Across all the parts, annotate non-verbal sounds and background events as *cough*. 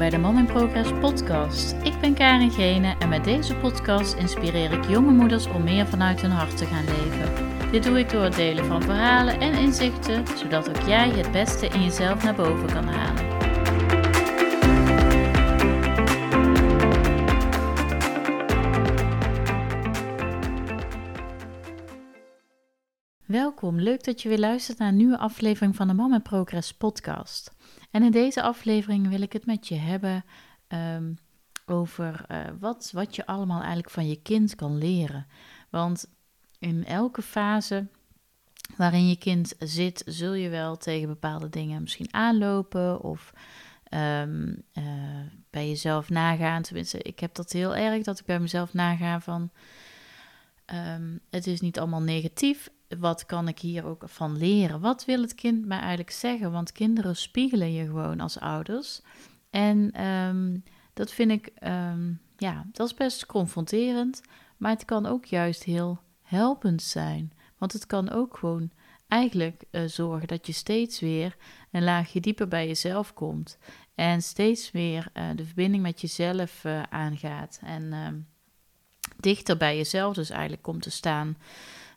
bij de Mom in Progress podcast. Ik ben Karin Gene en met deze podcast inspireer ik jonge moeders om meer vanuit hun hart te gaan leven. Dit doe ik door het delen van verhalen en inzichten, zodat ook jij het beste in jezelf naar boven kan halen. Welkom, leuk dat je weer luistert naar een nieuwe aflevering van de in Progress podcast. En in deze aflevering wil ik het met je hebben um, over uh, wat, wat je allemaal eigenlijk van je kind kan leren. Want in elke fase waarin je kind zit, zul je wel tegen bepaalde dingen misschien aanlopen of um, uh, bij jezelf nagaan. Tenminste, ik heb dat heel erg dat ik bij mezelf naga van. Um, het is niet allemaal negatief wat kan ik hier ook van leren? Wat wil het kind mij eigenlijk zeggen? Want kinderen spiegelen je gewoon als ouders. En um, dat vind ik, um, ja, dat is best confronterend. Maar het kan ook juist heel helpend zijn. Want het kan ook gewoon eigenlijk uh, zorgen dat je steeds weer een laagje dieper bij jezelf komt. En steeds weer uh, de verbinding met jezelf uh, aangaat. En ehm, dichter bij jezelf dus eigenlijk komt te staan.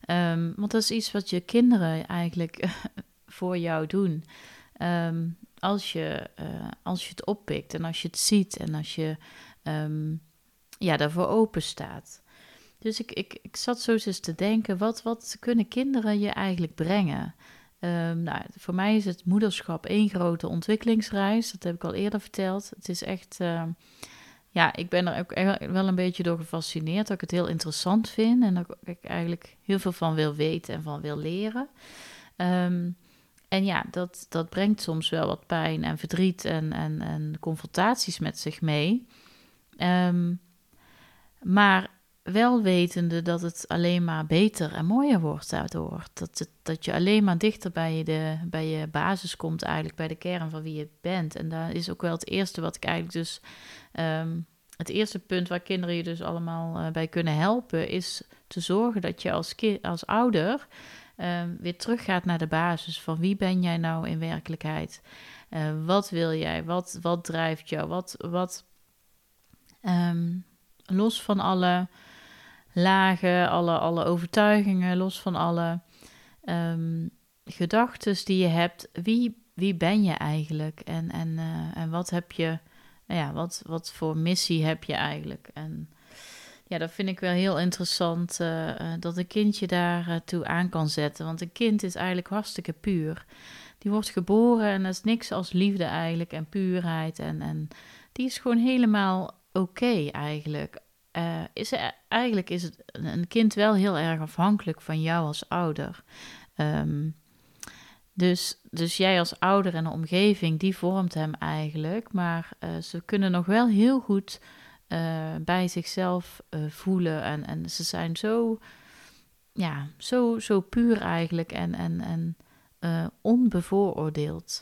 Um, want dat is iets wat je kinderen eigenlijk *laughs* voor jou doen. Um, als, je, uh, als je het oppikt en als je het ziet en als je um, ja, daarvoor open staat. Dus ik, ik, ik zat zo eens te denken, wat, wat kunnen kinderen je eigenlijk brengen? nou, voor mij is het moederschap één grote ontwikkelingsreis. Dat heb ik al eerder verteld. Het is echt ja, ik ben er ook wel een beetje door gefascineerd. Dat ik het heel interessant vind en dat ik eigenlijk heel veel van wil weten en van wil leren. Um, en ja, dat, dat brengt soms wel wat pijn en verdriet en, en, en confrontaties met zich mee. Um, maar wel wetende dat het alleen maar beter en mooier wordt daardoor. Dat, dat je alleen maar dichter bij, de, bij je basis komt, eigenlijk bij de kern van wie je bent. En daar is ook wel het eerste wat ik eigenlijk dus. Um, het eerste punt waar kinderen je dus allemaal uh, bij kunnen helpen, is te zorgen dat je als, als ouder um, weer teruggaat naar de basis van wie ben jij nou in werkelijkheid? Uh, wat wil jij? Wat, wat drijft jou? Wat, wat um, los van alle lagen, alle, alle overtuigingen, los van alle um, gedachten die je hebt. Wie, wie ben je eigenlijk? En, en, uh, en wat heb je, nou ja, wat, wat voor missie heb je eigenlijk? En ja, dat vind ik wel heel interessant uh, uh, dat een kindje daar toe aan kan zetten. Want een kind is eigenlijk hartstikke puur. Die wordt geboren en dat is niks als liefde eigenlijk en puurheid. En, en die is gewoon helemaal oké eigenlijk uh, is er, eigenlijk is het een kind wel heel erg afhankelijk van jou als ouder. Um, dus, dus jij als ouder en de omgeving, die vormt hem eigenlijk. Maar uh, ze kunnen nog wel heel goed uh, bij zichzelf voelen. En, en ze zijn zo, ja, zo, zo puur eigenlijk en, en, en onbevooroordeeld.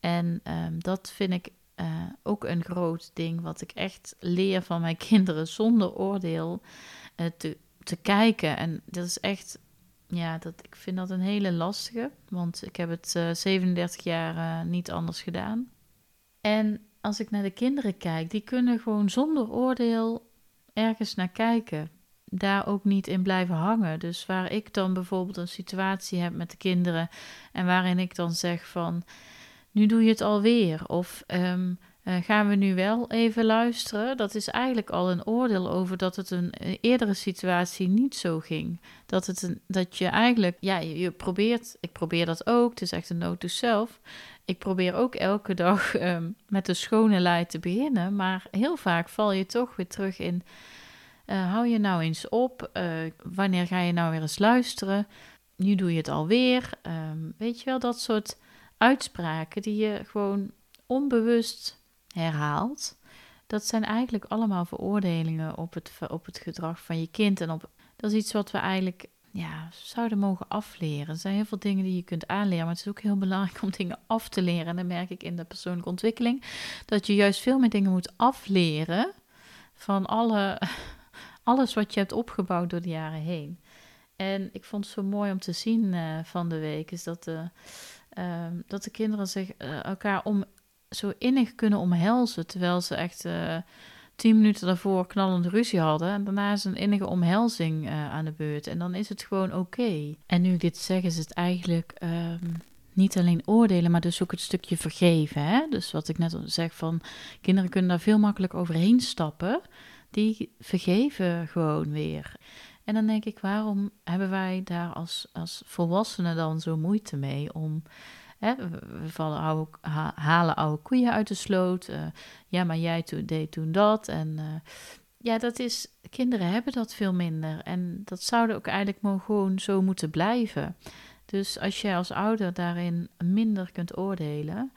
En um, dat vind ik een groot ding wat ik echt leer van mijn *laughs* kinderen zonder oordeel uh, te, te kijken. En dat is echt, ja, dat, ik vind dat een hele lastige, want ik heb het uh, eh, 37 jaar niet anders gedaan. En als ik naar de kinderen kijk, die kunnen gewoon zonder oordeel ergens naar kijken. Daar ook niet in blijven hangen. Dus waar ik dan bijvoorbeeld een situatie heb met de kinderen en waarin ik dan zeg van nu doe je het alweer. Of um, uh, gaan we nu wel even luisteren? Dat is eigenlijk al een oordeel over dat het een, een eerdere situatie niet zo ging. Dat, het een, dat je eigenlijk, ja, je, probeert, ik probeer dat ook, het is echt een note to self. Ik probeer ook elke dag um, *laughs* met de schone lei te beginnen, maar heel vaak val je toch weer terug in. Uh, hou je nou eens op? Wanneer ga je nou weer eens luisteren? Nu doe je het alweer. Um, weet je wel, dat soort uitspraken die je gewoon onbewust herhaalt, dat zijn eigenlijk allemaal veroordelingen op het, op het gedrag van je kind. En op, dat is iets wat we eigenlijk ja, zouden mogen afleren. Er zijn heel veel dingen die je kunt aanleren, maar het is ook heel belangrijk om dingen af te leren. En dan merk ik in de persoonlijke ontwikkeling dat je juist veel meer dingen moet afleren van alle, *laughs* alles wat je hebt opgebouwd door de jaren heen. En ik vond het zo mooi om te zien uh, van de week, is dat de, uh, dat de kinderen zich uh, elkaar om, zo innig kunnen omhelzen, terwijl ze echt uh, tien minuten daarvoor knallende ruzie hadden. En daarna is een innige omhelzing uh, aan de beurt. En dan is het gewoon oké. En nu ik dit zeg, is het eigenlijk um, niet alleen oordelen, maar dus ook het stukje vergeven. Hè? Dus wat ik net zeg van, kinderen kunnen daar veel makkelijker overheen stappen. Die vergeven gewoon weer. En dan denk ik, waarom hebben wij daar als, als volwassenen dan zo moeite mee om We vallen halen oude koeien uit de sloot. Uh, ja, maar jij deed toen dat. En uh, ja, dat is. Kinderen hebben dat veel minder. En dat zouden ook eigenlijk gewoon zo moeten blijven. Dus als je als ouder daarin minder kunt oordelen.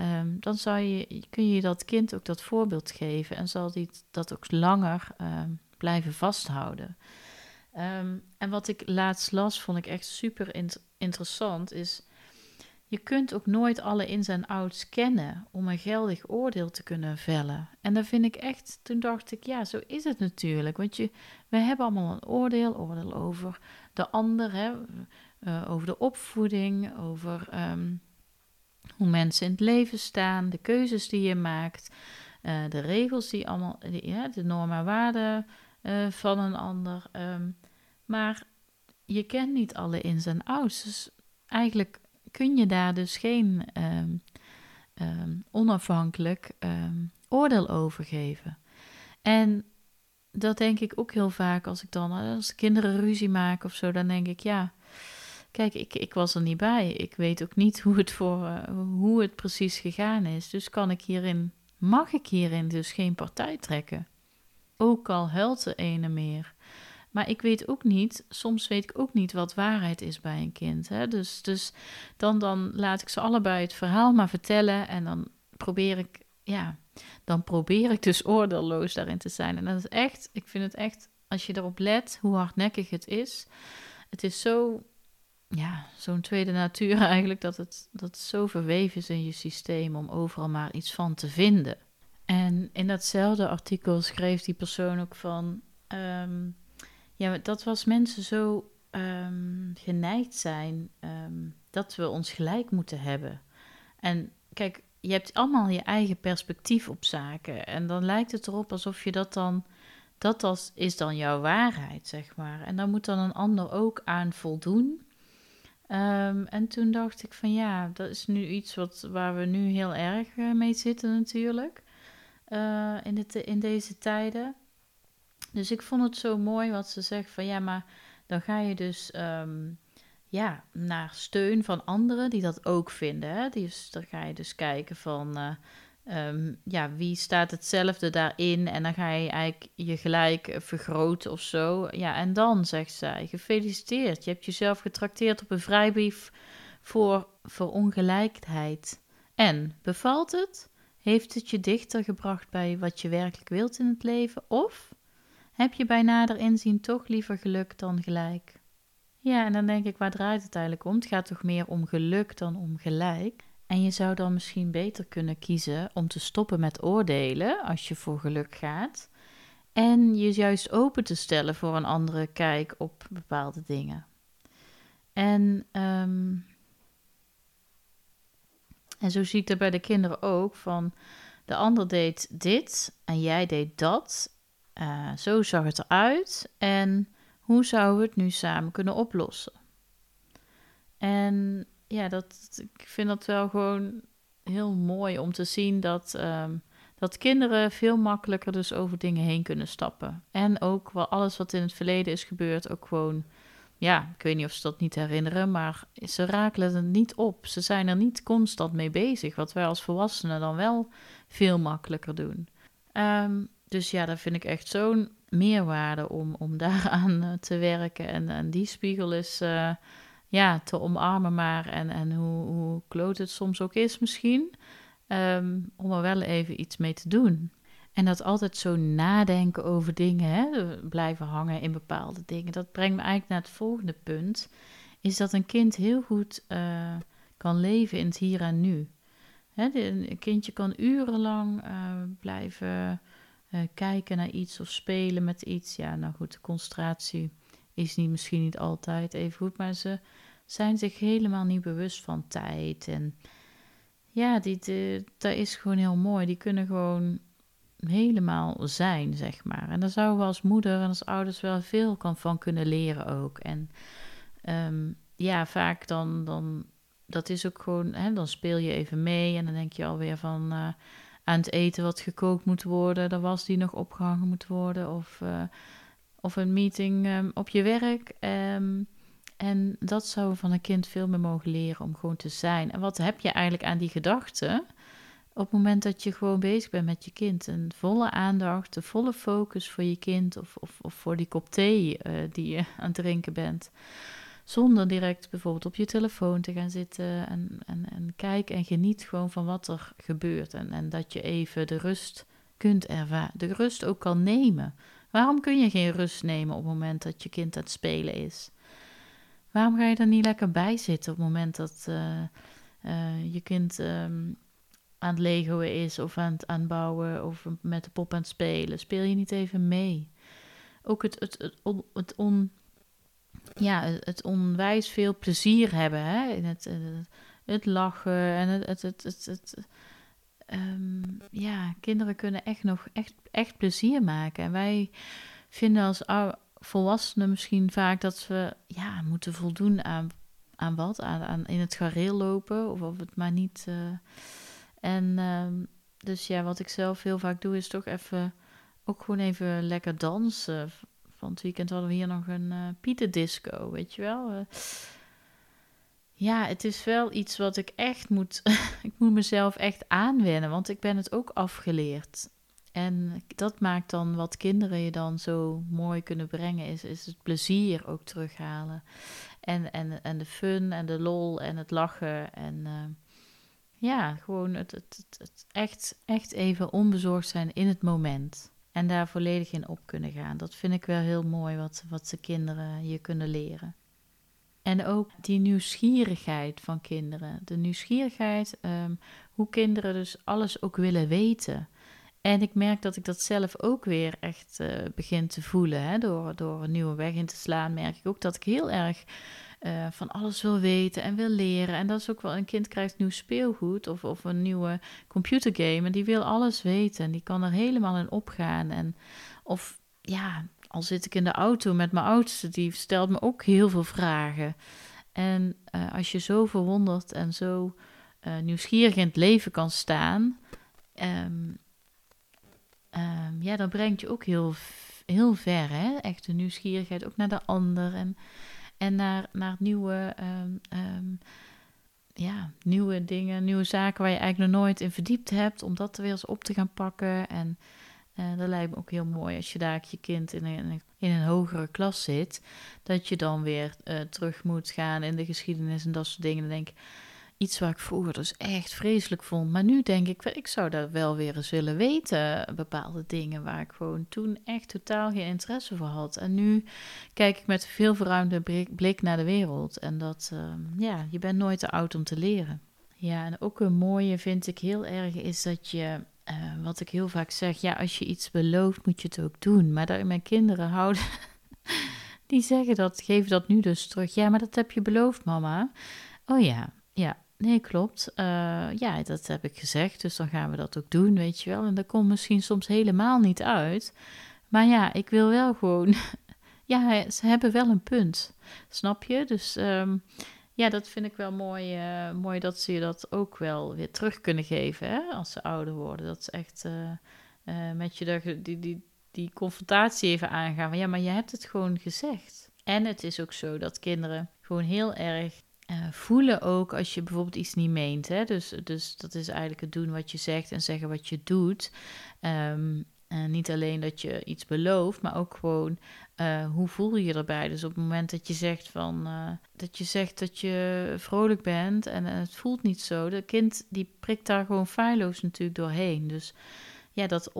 Um, dan zou je, kun je dat kind ook dat voorbeeld geven en zal die dat ook langer um, blijven vasthouden. Um, en wat ik laatst las, vond ik echt super int interessant, is je kunt ook nooit alle ins en outs kennen om een geldig oordeel te kunnen vellen. En dat vind ik echt, toen dacht ik, ja, zo is het natuurlijk. Want je, we hebben allemaal een oordeel, oordeel over de ander, hè, uh, over de opvoeding, over um, hoe mensen in het leven staan, de keuzes die je maakt, uh, de regels die allemaal, ja, de normen en waarden uh, van een ander. Um, maar je kent niet alle ins en outs. Dus eigenlijk kun je daar dus geen um, um, onafhankelijk um, oordeel over geven. En dat denk ik ook heel vaak als ik dan, als kinderen ruzie maken of zo, dan denk ik, ja, kijk, ik, ik was er niet bij. Ik weet ook niet hoe het, voor, uh, hoe het precies gegaan is. Dus kan ik hierin, mag ik hierin dus geen partij trekken. Ook al huilt de ene meer. Maar ik weet ook niet, soms weet ik ook niet wat waarheid is bij een kind. Hè? Dus, dus dan, dan laat ik ze allebei het verhaal maar vertellen en dan probeer ik, ja, dan probeer ik dus *laughs* oordeelloos daarin te zijn. En dat is echt, ik vind het echt, als je erop let hoe hardnekkig het is, het is zo, ja, zo'n tweede natuur *laughs* eigenlijk, dat het, dat zo verweven is in je systeem om overal maar iets van te vinden. En in datzelfde artikel schreef die persoon ook van. Um, ja, dat was mensen zo um, geneigd zijn um, dat we ons gelijk moeten hebben. En kijk, je hebt allemaal je eigen perspectief op zaken. En dan lijkt het erop alsof je dat dan. Dat als, is dan jouw waarheid, zeg maar. En daar moet dan een ander ook aan voldoen. Um, en toen dacht ik van ja, dat is nu iets wat, waar we nu heel erg uh, mee zitten natuurlijk. Uh, in, de, in deze tijden. Dus ik vond het zo mooi wat ze zegt van ja, maar dan ga je dus um, ja, naar steun van anderen die dat ook vinden. Hè? Dus dan ga je dus kijken van uh, um, ja, wie staat hetzelfde daarin en dan ga je eigenlijk je gelijk vergroten of zo. Ja, en dan zegt zij, gefeliciteerd, je hebt jezelf getrakteerd op een vrijbrief voor verongelijkheid. En, bevalt het? Heeft het je dichter gebracht bij wat je werkelijk wilt in het leven? Of heb je bij nader inzien toch liever geluk dan gelijk? Ja, en dan denk ik, waar draait het eigenlijk om? Het gaat toch meer om geluk dan om gelijk? En je zou dan misschien beter kunnen kiezen om te stoppen met oordelen als je voor geluk gaat. En je juist open te stellen voor een andere kijk op bepaalde dingen. En, um, en zo zie ik bij de kinderen ook van de ander deed dit en jij deed dat. Uh, zo zag het eruit en hoe zouden we het nu samen kunnen oplossen? En ja, dat, ik vind dat wel gewoon heel mooi om te zien dat, um, dat kinderen veel makkelijker dus over dingen heen kunnen stappen. En ook wel alles wat in het verleden is gebeurd, ook gewoon, ja, ik weet niet of ze dat niet herinneren, maar ze rakelen het niet op. Ze zijn er niet constant mee bezig, wat wij als volwassenen dan wel veel makkelijker doen. Um, dus ja, dat vind ik echt zo'n meerwaarde om, om *laughs* daaraan uh, te werken. En, en die spiegel is uh, ja, te omarmen maar. En, en hoe, hoe kloot het soms ook is misschien. Um, om er wel even iets mee te doen. En dat altijd zo nadenken over dingen, hè, blijven hangen in bepaalde dingen. Dat brengt me eigenlijk naar het volgende punt. Is dat een kind heel goed uh, kan leven in het hier en nu. Hè, een kindje kan urenlang blijven uh, kijken naar iets of spelen met iets. Ja, nou goed, de concentratie is niet, misschien niet altijd even goed, maar ze zijn zich helemaal niet bewust van tijd. En ja, die, dat is gewoon heel mooi. Die kunnen gewoon helemaal zijn, zeg maar. En daar zouden we als moeder en als ouders wel veel van kunnen leren ook. En ehm, ja, vaak dan, dan, dat is ook gewoon, hè, dan speel je even mee en dan denk je alweer van uh, aan het eten wat gekookt moet worden, de was die nog opgehangen moet worden, of, uh, of een meeting um, op je werk. Um, en dat zou van een kind veel meer mogen leren om gewoon te zijn. En wat heb je eigenlijk aan die gedachten? Op het moment dat je gewoon bezig bent met je kind. Een volle aandacht, de volle focus voor je kind of, of, of voor die kop thee uh, die je *laughs* aan het drinken bent. Zonder direct bijvoorbeeld op je telefoon te gaan zitten en, en, en kijk en geniet gewoon van wat er gebeurt. En, en dat je even de rust kunt ervaren, de rust ook kan nemen. Waarom kun je geen rust nemen op het moment dat je kind aan het spelen is? Waarom ga je er niet lekker bij zitten op het moment dat uh, uh, je kind um, aan het legoen is of aan het aanbouwen of met de pop aan het spelen? Speel je niet even mee? Ook het, het, het, on, het, on, ja, het onwijs veel plezier hebben hè? in het, het, het lachen en het. het, het, het, um, ja, kinderen kunnen echt nog echt, echt plezier maken. En wij vinden als volwassenen misschien vaak dat we ja, moeten voldoen aan, aan wat? Aan, aan in het gareel lopen of of het maar niet. Uh, en uh, dus ja, wat ik zelf heel vaak doe, is toch even ook gewoon even lekker dansen. Van het weekend hadden we hier nog een uh, pietendisco, weet je wel. Uh, ja, het is wel iets wat ik echt moet. *laughs* ik moet mezelf echt aanwennen, want ik ben het ook afgeleerd. En dat maakt dan wat kinderen je dan zo mooi kunnen brengen, is, is het plezier ook terughalen. En, en, en de fun en de lol en het lachen. En uh, ja, gewoon het, het, het, echt, echt even onbezorgd zijn in het moment. En daar volledig in op kunnen gaan. Dat vind ik wel heel mooi wat, wat de kinderen je kunnen leren. En ook die nieuwsgierigheid van kinderen. De nieuwsgierigheid, um, hoe kinderen dus alles ook willen weten. En ik merk dat ik dat zelf ook weer echt uh, begin te voelen. Hè? Door, door een nieuwe weg in te slaan, merk ik ook dat ik heel erg uh, van alles wil weten en wil leren. En dat is ook wel, een kind krijgt nieuw speelgoed of, of een nieuwe computergame. En die wil alles weten. En die kan er helemaal in opgaan. En of ja, al zit ik in de auto met mijn oudste, die stelt me ook heel veel vragen. En uh, als je zo verwonderd en zo nieuwsgierig in het leven kan staan. Um, um, ja, dat brengt je ook heel, heel ver. Hè? Echt de nieuwsgierigheid ook naar de ander en, en naar, naar nieuwe, um, um, ja, nieuwe dingen, nieuwe zaken waar je eigenlijk nog nooit in verdiept hebt, om dat er weer eens op te gaan pakken. En uh, dat lijkt me ook heel mooi als je daar je kind in een, in een hogere klas zit, dat je dan weer uh, terug moet gaan in de geschiedenis en dat soort dingen. Dan denk ik, Iets waar ik vroeger dus echt vreselijk vond. Maar nu denk ik, ik zou dat wel weer eens willen weten. Bepaalde dingen waar ik gewoon toen echt totaal geen interesse voor had. En nu kijk ik met veel verruimde blik naar de wereld. En dat, uh, ja, je bent nooit te oud om te leren. Ja, en ook een mooie vind ik heel erg is dat je, uh, wat ik heel vaak zeg, ja, als je iets belooft, moet je het ook doen. Maar dat mijn kinderen houden, *laughs* die zeggen dat, geven dat nu dus terug. Ja, maar dat heb je beloofd, mama. Oh ja, ja, Nee, klopt. Uh, ja, dat heb ik gezegd, dus dan gaan we dat ook doen, weet je wel. En dat komt misschien soms helemaal niet uit. Maar ja, ik wil wel gewoon. *laughs* ja, ze hebben wel een punt. Snap je? Dus um, ja, dat vind ik wel mooi, uh, mooi dat ze je dat ook wel weer terug kunnen geven hè, als ze ouder worden. Dat ze echt uh, met je die, die, die confrontatie even aangaan. Van ja, maar je hebt het gewoon gezegd. En het is ook zo dat kinderen gewoon heel erg uh, voelen ook als je bijvoorbeeld iets niet meent. Hè? Dus, dus dat is eigenlijk het doen wat je zegt en zeggen wat je doet. En niet alleen dat je iets belooft, maar ook gewoon uh, hoe voel je je erbij. Dus op het moment dat je zegt van dat je zegt dat je vrolijk bent en, het voelt niet zo, de kind die prikt daar gewoon feilloos natuurlijk doorheen. Dus ja, dat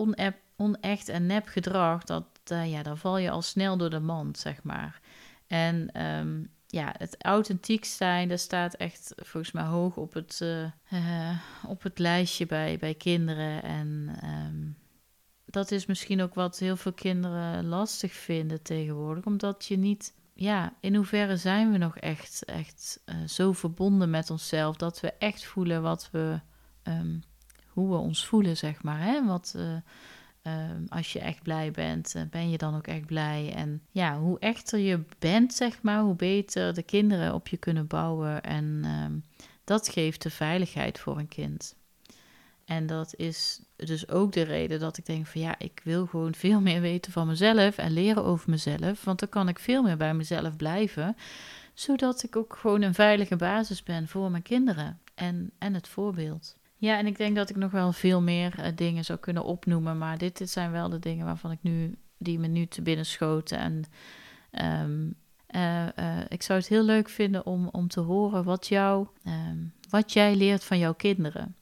onecht en nep gedrag, dat, ja, daar val je al snel door de mand, zeg maar. En um, ja, het authentiek zijn, dat staat echt volgens mij hoog op het, uh, uh, *laughs* op het lijstje bij, bij kinderen. En um, dat is misschien ook wat heel veel kinderen lastig vinden tegenwoordig, omdat je niet, ja, in hoeverre zijn we nog echt, echt uh, zo verbonden met onszelf dat we echt voelen wat we, ehm, hoe we ons voelen, zeg maar. Hè? Wat, ehm, als je echt blij bent, ben je dan ook echt blij? En ja, hoe echter je bent, zeg maar, hoe beter de kinderen op je kunnen bouwen. En dat geeft de veiligheid voor een kind. En dat is dus ook de reden dat ik denk van ja, ik wil gewoon veel meer weten van mezelf en leren over mezelf. Want dan kan ik veel meer bij mezelf blijven. Zodat ik ook gewoon een veilige basis ben voor mijn kinderen en, en het voorbeeld. Ja, en ik denk dat ik nog wel veel meer uh, dingen zou kunnen opnoemen. Maar dit, zijn wel de dingen waarvan ik nu, die me nu te binnen schoten. En um, uh, uh, ik zou het heel leuk vinden om, om te horen wat, jou, um, wat jij leert van jouw kinderen.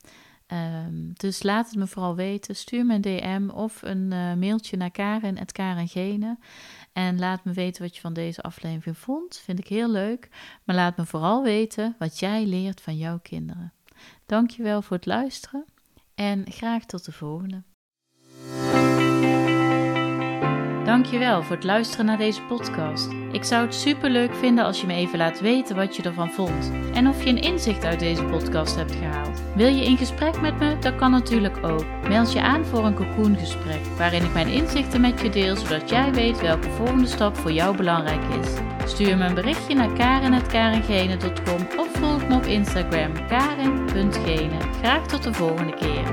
Um, dus laat het me vooral weten. Stuur me een DM of een mailtje naar Karen En laat me weten wat je van deze aflevering vond. Vind ik heel leuk. Maar laat me vooral weten wat jij leert van jouw kinderen. Dankjewel voor het luisteren en graag tot de volgende. Dankjewel voor het luisteren naar deze podcast. Ik zou het super leuk vinden als je me even laat weten wat je ervan vond en of je een inzicht uit deze podcast hebt gehaald. Wil je in gesprek met me? Dat kan natuurlijk ook. Meld je aan voor een cocoongesprek waarin ik mijn inzichten met je deel zodat jij weet welke volgende stap voor jou belangrijk is. Stuur me een berichtje naar karen.karengene.com of volg me op Instagram karen.gene. Graag tot de volgende keer.